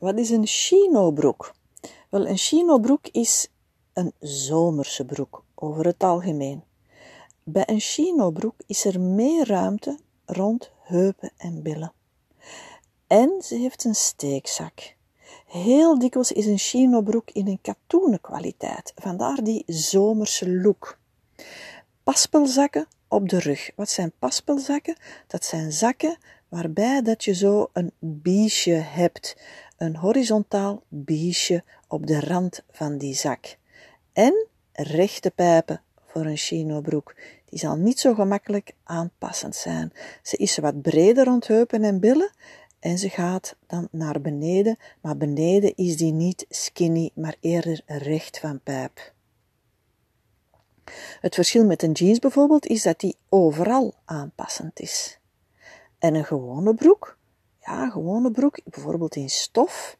Wat is een chinobroek? Wel, een chinobroek is een zomerse broek over het algemeen. Bij een chinobroek is er meer ruimte rond heupen en billen. En ze heeft een steekzak. Heel dikwijls is een chinobroek in een katoenen kwaliteit, vandaar die zomerse look. Paspelzakken op de rug. Wat zijn paspelzakken? Dat zijn zakken waarbij dat je zo een biesje hebt, een horizontaal biesje op de rand van die zak. En rechte pijpen voor een chinobroek. Die zal niet zo gemakkelijk aanpassend zijn. Ze is wat breder rond heupen en billen en ze gaat dan naar beneden, maar beneden is die niet skinny, maar eerder recht van pijp. Het verschil met een jeans bijvoorbeeld is dat die overal aanpassend is. En een gewone broek, ja, een gewone broek, bijvoorbeeld in stof,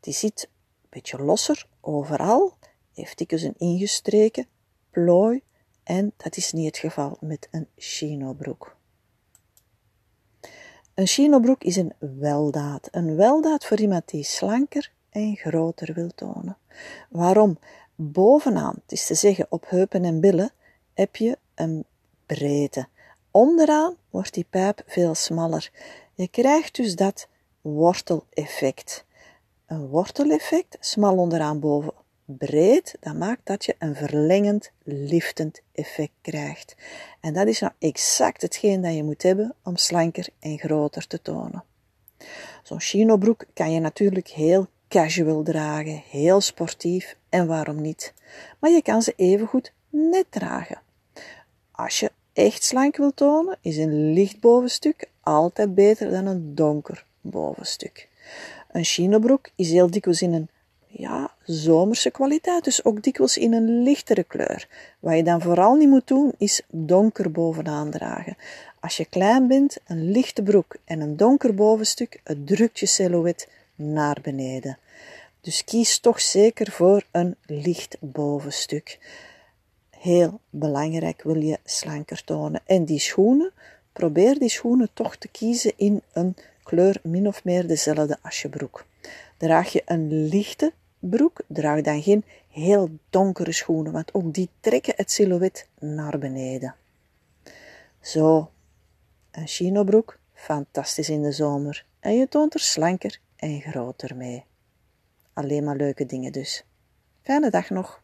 die zit een beetje losser overal, heeft dikwijls een ingestreken plooi en dat is niet het geval met een chinobroek. Een chinobroek is een weldaad. Een weldaad voor iemand die slanker en groter wil tonen. Waarom? Bovenaan, het is te zeggen op heupen en billen, heb je een breedte. Onderaan wordt die pijp veel smaller. Je krijgt dus dat worteleffect. Een worteleffect, smal onderaan boven breed, dat maakt dat je een verlengend, liftend effect krijgt. En dat is nou exact hetgeen dat je moet hebben om slanker en groter te tonen. Zo'n chinobroek kan je natuurlijk heel casual dragen, heel sportief en waarom niet. Maar je kan ze evengoed net dragen. Als je echt slank wil tonen, is een licht bovenstuk altijd beter dan een donker bovenstuk. Een chinobroek is heel dikwijls in een ja, zomerse kwaliteit, dus ook dikwijls in een lichtere kleur. Wat je dan vooral niet moet doen, is donker bovenaan dragen. Als je klein bent, een lichte broek en een donker bovenstuk, het drukt je silhouet naar beneden. Dus kies toch zeker voor een licht bovenstuk. Heel belangrijk wil je slanker tonen. En die schoenen, probeer die schoenen toch te kiezen in een kleur min of meer dezelfde als je broek. Draag je een lichte broek, draag dan geen heel donkere schoenen, want ook die trekken het silhouet naar beneden. Zo, een chinobroek, fantastisch in de zomer. En je toont er slanker en groter mee. Alleen maar leuke dingen dus. Fijne dag nog.